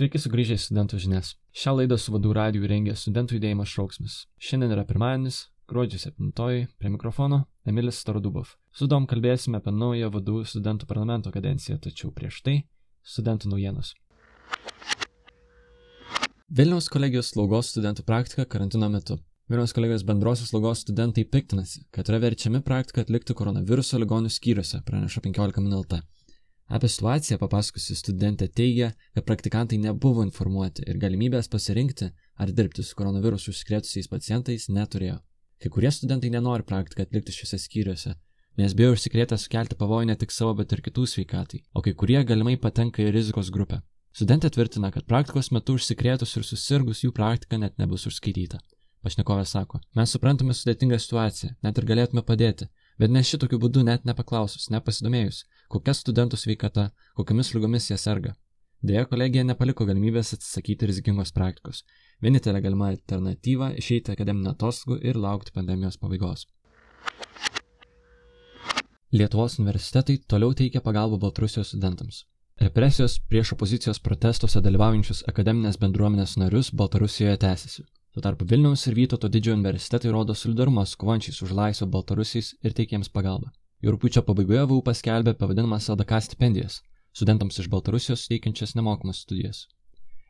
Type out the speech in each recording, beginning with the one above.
Sveiki sugrįžę į studentų žinias. Šią laidą su vadų radijų rengia studentų judėjimas šauksmis. Šiandien yra pirmadienis, gruodžio 7, prie mikrofono Emilis Starodubov. Su Dom kalbėsime apie naują vadų studentų parlamento kadenciją, tačiau prieš tai studentų naujienos. Vilniaus kolegijos slaugos studentų praktika karantino metu. Vilniaus kolegijos bendrosios slaugos studentai piktinasi, kad yra verčiami praktiką atlikti koronaviruso ligonių skyriuose, praneša 15 min. Apie situaciją papasakusi studentė teigia, kad praktikantai nebuvo informuoti ir galimybės pasirinkti ar dirbti su koronavirusu užsikrėtusiais pacientais neturėjo. Kai kurie studentai nenori praktiką atlikti šiuose skyriuose, nes bijo užsikrėtę sukelti pavojų ne tik savo, bet ir kitų sveikatai, o kai kurie galimai patenka į rizikos grupę. Studentė tvirtina, kad praktikos metu užsikrėtus ir susirgus jų praktika net nebus užskaityta. Pašnekovė sako, mes suprantame sudėtingą situaciją, net ir galėtume padėti, bet ne šitokiu būdu net nepaklausus, nepasidomėjus, kokia studentų sveikata, kokiamis lygomis jie serga. Deja, kolegija nepaliko galimybės atsisakyti rizikingos praktikos. Vienintelė galima alternatyva - išeiti akademinio atostogų ir laukti pandemijos pabaigos. Lietuvos universitetai toliau teikia pagalbą Baltarusijos studentams. Represijos prieš opozicijos protestuose dalyvaujančius akademinės bendruomenės narius Baltarusijoje tęsiasi. Tuo tarpu Vilniaus ir Vytauto didžiojo universitetai rodo solidarumą su kovančiais už laisvę Baltarusiais ir teikia jiems pagalbą. Jau rūpiučio pabaigoje VU paskelbė pavadinamas LDK stipendijas studentams iš Baltarusijos teikiančias nemokamas studijas.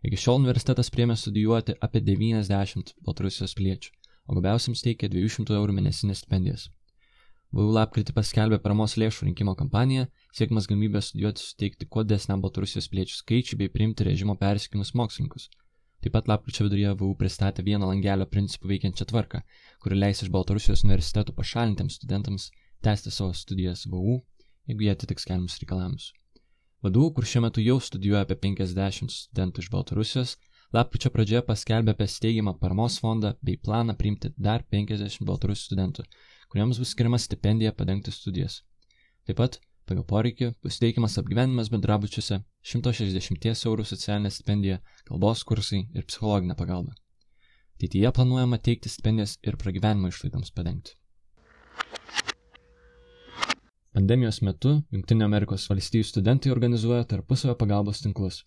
Iki šiol universitetas priemė studijuoti apie 90 Baltarusijos piliečių, o gabiausiams teikė 200 eurų mėnesinės stipendijas. VU lapkritį paskelbė paramos lėšų rinkimo kampaniją, siekmas galimybę studijuoti suteikti kuo desniam Baltarusijos piliečių skaičiui bei priimti režimo persikimus mokslininkus. Taip pat lapkričio viduryje VU pristatė vieno langelio principų veikiančią tvarką, kuri leis iš Baltarusijos universitetų pašalintiems studentams tęsti savo studijas VU, jeigu jie atitiks keliamus reikalavimus. VDU, kur šiuo metu jau studijuoja apie 50 studentų iš Baltarusijos, lapkričio pradžioje paskelbė apie steigimą paramos fondą bei planą priimti dar 50 baltarusių studentų, kuriems bus skiriama stipendija padengti studijas. Taip pat, pagal poreikį, bus teikiamas apgyvenimas bendrabučiuose, 160 eurų socialinė stipendija, kalbos kursai ir psichologinė pagalba. Ateityje planuojama teikti stipendijas ir pragyvenimo išlaidoms padengti. Pandemijos metu valstijų studentai organizuoja tarpusavio pagalbos tinklus.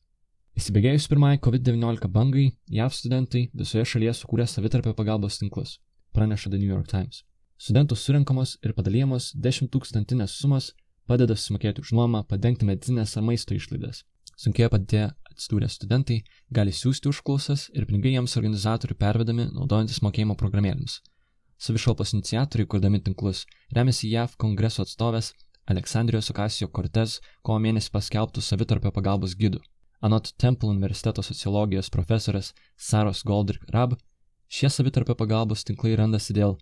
Įsibėgėjus pirmai COVID-19 bangai, JAV studentai visoje šalyje sukūrė savitarpio pagalbos tinklus, praneša The New York Times. Studentų surinkamos ir padalyjamos 10 tūkstantinės sumos padeda sumokėti už nuomą, padengti medicinės ar maisto išlaidas. Sunkėje padėję atsidūrę studentai gali siūsti užklausas ir pinigai jiems organizatorių pervedami naudojantis mokėjimo programėlėmis Savišalpos iniciatoriai, kurdami tinklus, remiasi JAV kongreso atstovės Aleksandrijos Okasijo Cortez kovo mėnesį paskelbtų savitarpio pagalbos gidų. Anot Temple universiteto sociologijos profesorės Saros Goldrick Rab, šie savitarpio pagalbos tinklai randasi dėl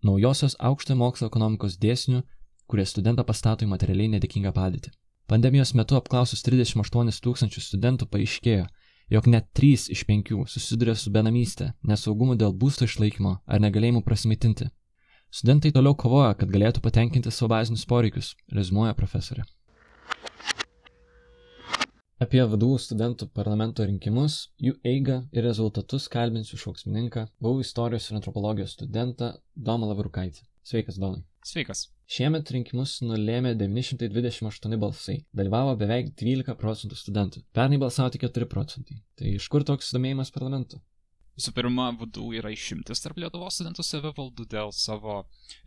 naujosios aukštojo mokslo ekonomikos dėsnių, kurie studentą pastato į materialiai nedėkingą padėtį. Pandemijos metu apklausus 38 tūkstančių studentų paaiškėjo, jog net 3 iš 5 susiduria su benamystė, nesaugumu dėl būsto išlaikymo ar negalėjimu prasimaitinti. Studentai toliau kovoja, kad galėtų patenkinti savo bazinius poreikius, rezumuoja profesorė. Apie vadovų studentų parlamento rinkimus, jų eigą ir rezultatus kalbinsiu šauksmininką, buvau istorijos ir antropologijos studentą Domą Lavrukaitį. Sveikas, Domai. Sveikas. Šiemet rinkimus nulėmė 928 balsai. Dalyvavo beveik 12 procentų studentų. Pernai balsavo tik 4 procentai. Tai iš kur toks domėjimas parlamentu? Visų pirma, VDU yra išimtis tarp Lietuvos studentų savivaldų dėl savo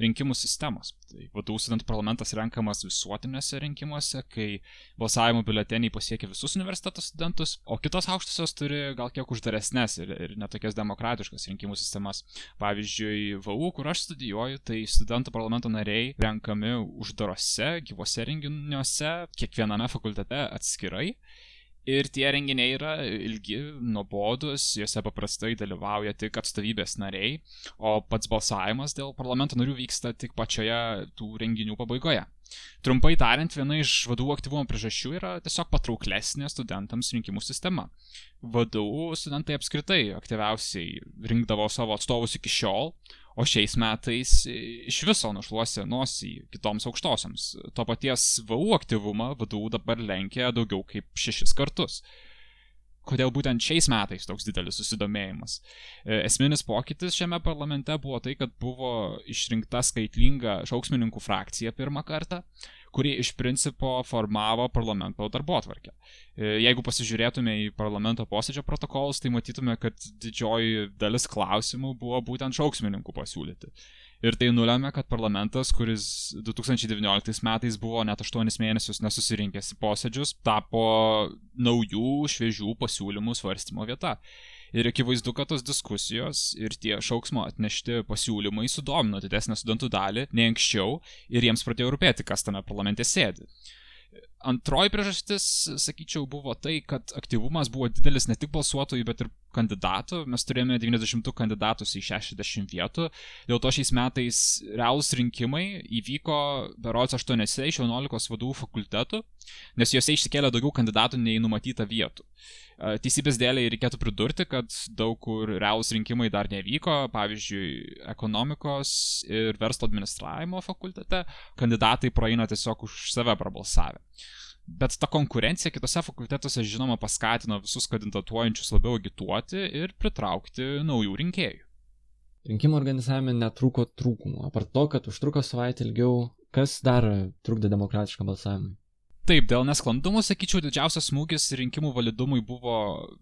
rinkimų sistemos. Tai VDU studentų parlamentas renkamas visuotiniuose rinkimuose, kai balsavimo biuleteniai pasiekia visus universiteto studentus, o kitos aukštosios turi gal kiek uždaresnės ir, ir netokias demokratiškas rinkimų sistemas. Pavyzdžiui, VU, kur aš studijuoju, tai studentų parlamento nariai renkami uždarose, gyvose renginiuose, kiekviename fakultete atskirai Ir tie renginiai yra ilgi, nuobodus, juose paprastai dalyvauja tik atstovybės nariai, o pats balsavimas dėl parlamento narių vyksta tik pačioje tų renginių pabaigoje. Trumpai tariant, viena iš vadovų aktyvumo priežasčių yra tiesiog patrauklesnė studentams rinkimų sistema. Vadovų studentai apskritai aktyviausiai rinkdavo savo atstovus iki šiol, o šiais metais iš viso nušluosė nosį kitoms aukštosioms. To paties VU aktyvumą VDU dabar lenkia daugiau kaip šešis kartus. Kodėl būtent šiais metais toks didelis susidomėjimas? E, esminis pokytis šiame parlamente buvo tai, kad buvo išrinkta skaitlinga šauksmininkų frakcija pirmą kartą, kuri iš principo formavo parlamento darbo atvarkę. E, jeigu pasižiūrėtume į parlamento posėdžio protokolus, tai matytume, kad didžioji dalis klausimų buvo būtent šauksmininkų pasiūlyti. Ir tai nulėmė, kad parlamentas, kuris 2019 metais buvo net 8 mėnesius nesusirinkęs į posėdžius, tapo naujų, šviežių pasiūlymų svarstymo vieta. Ir akivaizdu, kad tos diskusijos ir tie šauksmo atnešti pasiūlymai sudomino didesnę studentų dalį nei anksčiau ir jiems pradėjo rūpėti, kas tame parlamente sėdi. Antroji priežastis, sakyčiau, buvo tai, kad aktyvumas buvo didelis ne tik balsuotojų, bet ir kandidatų. Mes turėjome 90 kandidatus į 60 vietų. Dėl to šiais metais realūs rinkimai įvyko berods 8 iš 11 vadovų fakultetų, nes juose išsikėlė daugiau kandidatų nei numatyta vietų. Teisybės dėliai reikėtų pridurti, kad daug kur realūs rinkimai dar nevyko, pavyzdžiui, ekonomikos ir verslo administravimo fakultete kandidatai praeina tiesiog už save prabalsavę. Bet ta konkurencija kitose fakultetuose, žinoma, paskatino visus kandidatuojančius labiau agituoti ir pritraukti naujų rinkėjų. Rinkimų organizavime netrūko trūkumų. Apart to, kad užtruko savaitę ilgiau, kas dar trukdė demokratiškam balsavimui? Taip, dėl nesklandumų, sakyčiau, didžiausias smūgis rinkimų validumui buvo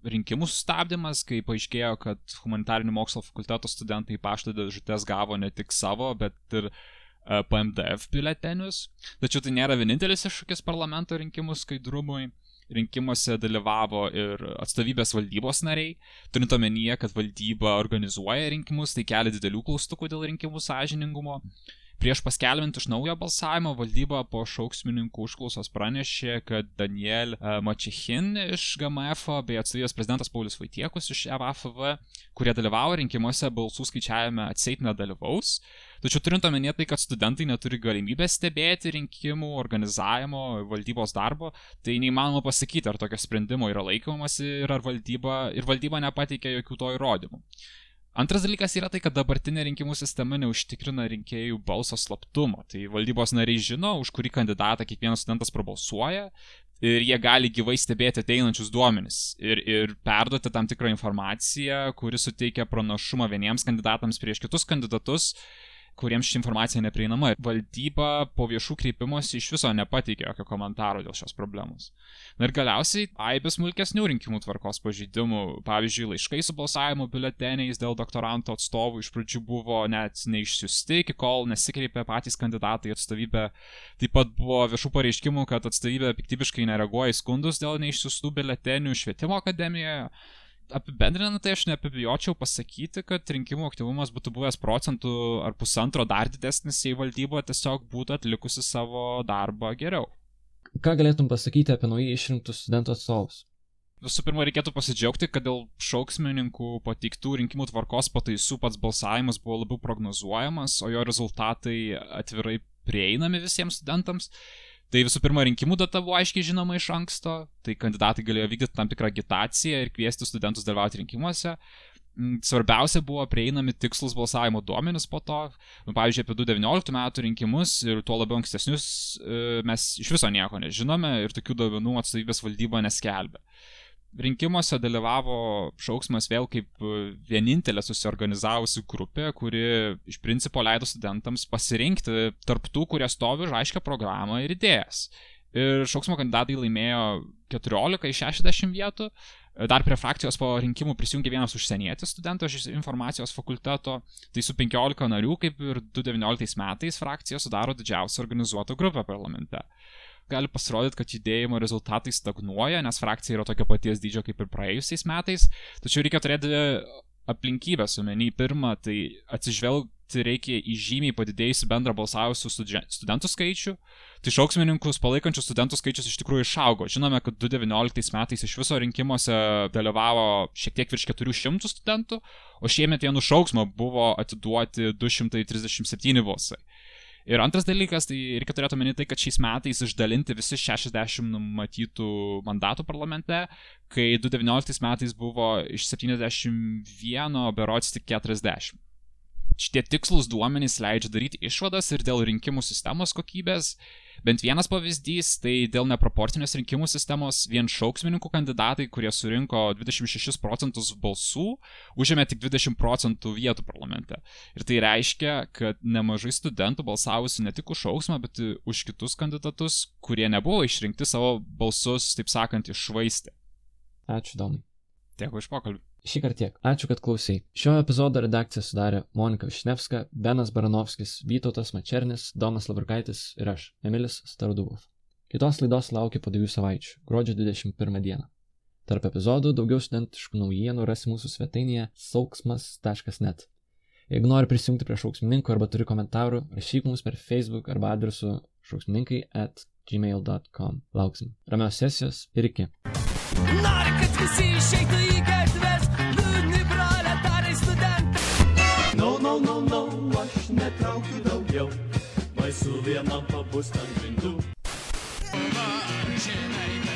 rinkimų sustabdymas, kai paaiškėjo, kad humanitarinių mokslo fakulteto studentai pašto dėžutės gavo ne tik savo, bet ir PMDF biuletenius. Tačiau tai nėra vienintelis iššūkis parlamento rinkimų skaidrumui. Rinkimuose dalyvavo ir atstovybės valdybos nariai, turint omenyje, kad valdyba organizuoja rinkimus, tai kelia didelių klaustukų dėl rinkimų sąžiningumo. Prieš paskelbint iš naujo balsavimo, valdyba po šauksmininkų užklausos pranešė, kad Daniel e, Mačichin iš GMF bei atstovybės prezidentas Paulius Vaitiekus iš EVFV, kurie dalyvavo rinkimuose, balsų skaičiavime atseit nedalyvaus. Tačiau turint omenyje tai, kad studentai neturi galimybės stebėti rinkimų organizavimo, valdybos darbo, tai neįmanoma pasakyti, ar tokio sprendimo yra laikomasi ir ar valdyba, ir valdyba nepateikė jokių to įrodymų. Antras dalykas yra tai, kad dabartinė rinkimų sistema neužtikrina rinkėjų balso slaptumo. Tai valdybos nariai žino, už kurį kandidatą kiekvienas studentas prabalsuoja ir jie gali gyvai stebėti ateinančius duomenis ir, ir perduoti tam tikrą informaciją, kuri suteikia pranašumą vieniems kandidatams prieš kitus kandidatus kuriems ši informacija neprieinama. Valdyba po viešų kreipimosi iš viso nepateikė jokio komentaro dėl šios problemos. Na ir galiausiai aibės smulkesnių rinkimų tvarkos pažeidimų, pavyzdžiui, laiškai su balsavimo biuleteniais dėl doktoranto atstovų iš pradžių buvo net neišsiusti, iki kol nesikreipė patys kandidatai atstovybė. Taip pat buvo viešų pareiškimų, kad atstovybė piktybiškai nereaguoja į skundus dėl neišsiustų biuletenių švietimo akademijoje apibendrinant, tai aš neapibijočiau pasakyti, kad rinkimų aktyvumas būtų buvęs procentų ar pusantro dar didesnis, jei valdyba tiesiog būtų atlikusi savo darbą geriau. Ką galėtum pasakyti apie naujai išrinktus studentų atstovus? Visų pirma, reikėtų pasidžiaugti, kad dėl šauksmininkų pateiktų rinkimų tvarkos pataisų pats balsavimas buvo labiau prognozuojamas, o jo rezultatai atvirai prieinami visiems studentams. Tai visų pirma, rinkimų data buvo aiškiai žinoma iš anksto, tai kandidatai galėjo vykdyti tam tikrą agitaciją ir kviesti studentus dalyvauti rinkimuose. Mm, svarbiausia buvo prieinami tikslus balsavimo duomenys po to. Nu, pavyzdžiui, apie 2019 metų rinkimus ir tuo labiau ankstesnius e, mes iš viso nieko nežinome ir tokių duomenų atstovybės valdyba neskelbė rinkimuose dalyvavo šauksmas vėl kaip e, vienintelė susiorganizavusi grupė, kuri iš principo leido studentams pasirinkti tarp tų, kurie stovi už aiškę programą ir idėjas. Ir šauksmo kandidatai laimėjo 14 iš 60 vietų. Dar prie frakcijos po rinkimų prisijungė vienas užsienietis studentas iš informacijos fakulteto. Tai su 15 narių, kaip ir 2019 metais, frakcija sudaro didžiausią organizuotą grupę parlamente gali pasirodyti, kad judėjimo rezultatai stagnuoja, nes frakcija yra tokio paties dydžio kaip ir praėjusiais metais, tačiau reikia turėti aplinkybės omeny. Pirma, tai atsižvelgti reikia į žymiai padidėjusi bendrą balsavusių studentų skaičių. Tai šauksmininkus palaikančių studentų skaičius iš tikrųjų išaugo. Žinome, kad 2019 metais iš viso rinkimuose dalyvavo šiek tiek virš 400 studentų, o šiemet vienu šauksmu buvo atiduoti 237 balsai. Ir antras dalykas, tai reikia turėti omeny tai, kad šiais metais išdalinti visi 60 numatytų mandatų parlamente, kai 2019 metais buvo iš 71 berots tik 40. šitie tikslus duomenys leidžia daryti išvadas ir dėl rinkimų sistemos kokybės. Bent vienas pavyzdys, tai dėl neproporcinės rinkimų sistemos vien šauksmininkų kandidatai, kurie surinko 26 procentus balsų, užėmė tik 20 procentų vietų parlamente. Ir tai reiškia, kad nemažai studentų balsavusi ne tik už šauksmą, bet ir už kitus kandidatus, kurie nebuvo išrinkti savo balsus, taip sakant, išvaistė. Ačiū, Domai. Dėkui už pokalbį. Šį kartą tiek. Ačiū, kad klausai. Šio epizodo redakciją sudarė Monika Višnevska, Benas Baranovskis, Vytautas Mačernis, Domas Lavrkaitis ir aš, Emilis Staruduvov. Kitos laidos laukia po dviejų savaičių, gruodžio 21 dieną. Tarp epizodų daugiau studentiškų naujienų rasi mūsų svetainėje sauksmas.net. Jeigu nori prisijungti prie šauksmininkų arba turi komentarų, rašyk mums per Facebook arba adresu šauksmininkai at gmail.com. Lauksim. Ramios sesijos ir iki. Nori, kad visi išeitų į gatves, liūdni proletarai studentai. No, no, no, no, aš netraukiu daugiau, baisu vienam pabus ant grindų. Žinai,